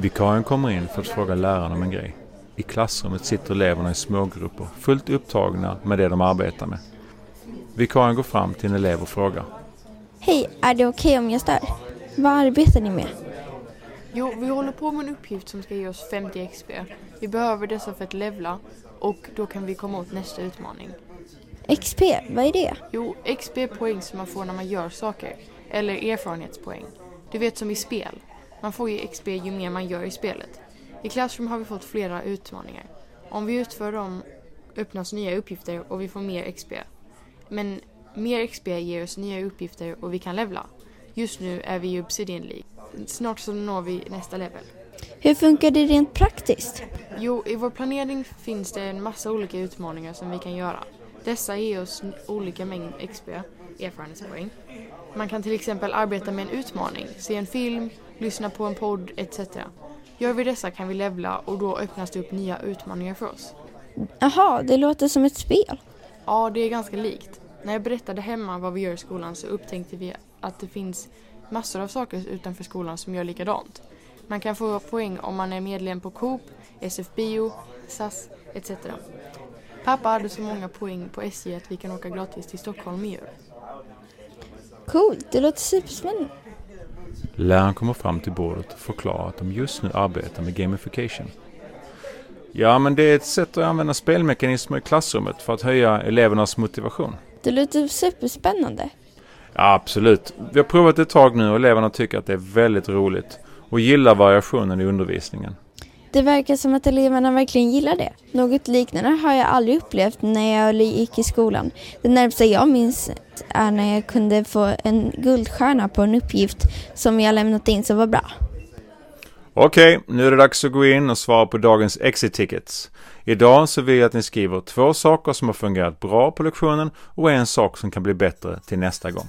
Vikarien kommer in för att fråga läraren om en grej. I klassrummet sitter eleverna i smågrupper, fullt upptagna med det de arbetar med. Vikarien går fram till en elev och frågar. Hej, är det okej om jag stör? Vad arbetar ni med? Jo, vi håller på med en uppgift som ska ge oss 50 XP. Vi behöver dessa för att levla och då kan vi komma åt nästa utmaning. XP, vad är det? Jo, XP är poäng som man får när man gör saker. Eller erfarenhetspoäng. Du vet som i spel. Man får ju XP ju mer man gör i spelet. I Classroom har vi fått flera utmaningar. Om vi utför dem öppnas nya uppgifter och vi får mer XP. Men mer XP ger oss nya uppgifter och vi kan levla. Just nu är vi i Obsidian League. Snart så når vi nästa level. Hur funkar det rent praktiskt? Jo, i vår planering finns det en massa olika utmaningar som vi kan göra. Dessa ger oss olika mängd XP, erfarenhetspoäng. Man kan till exempel arbeta med en utmaning, se en film, lyssna på en podd etc. Gör vi dessa kan vi levla och då öppnas det upp nya utmaningar för oss. Jaha, det låter som ett spel. Ja, det är ganska likt. När jag berättade hemma vad vi gör i skolan så upptäckte vi att det finns massor av saker utanför skolan som gör likadant. Man kan få poäng om man är medlem på Coop, SF Bio, SAS etc. Pappa hade så många poäng på SJ att vi kan åka gratis till Stockholm i jul. Coolt, det låter superspännande. Läraren kommer fram till bordet och förklarar att de just nu arbetar med gamification. Ja, men det är ett sätt att använda spelmekanismer i klassrummet för att höja elevernas motivation. Det låter superspännande. Ja, absolut. Vi har provat ett tag nu och eleverna tycker att det är väldigt roligt och gillar variationen i undervisningen. Det verkar som att eleverna verkligen gillar det. Något liknande har jag aldrig upplevt när jag gick i skolan. Det närmsta jag minns är när jag kunde få en guldstjärna på en uppgift som jag lämnat in som var bra. Okej, nu är det dags att gå in och svara på dagens exit tickets. Idag så vill jag att ni skriver två saker som har fungerat bra på lektionen och en sak som kan bli bättre till nästa gång.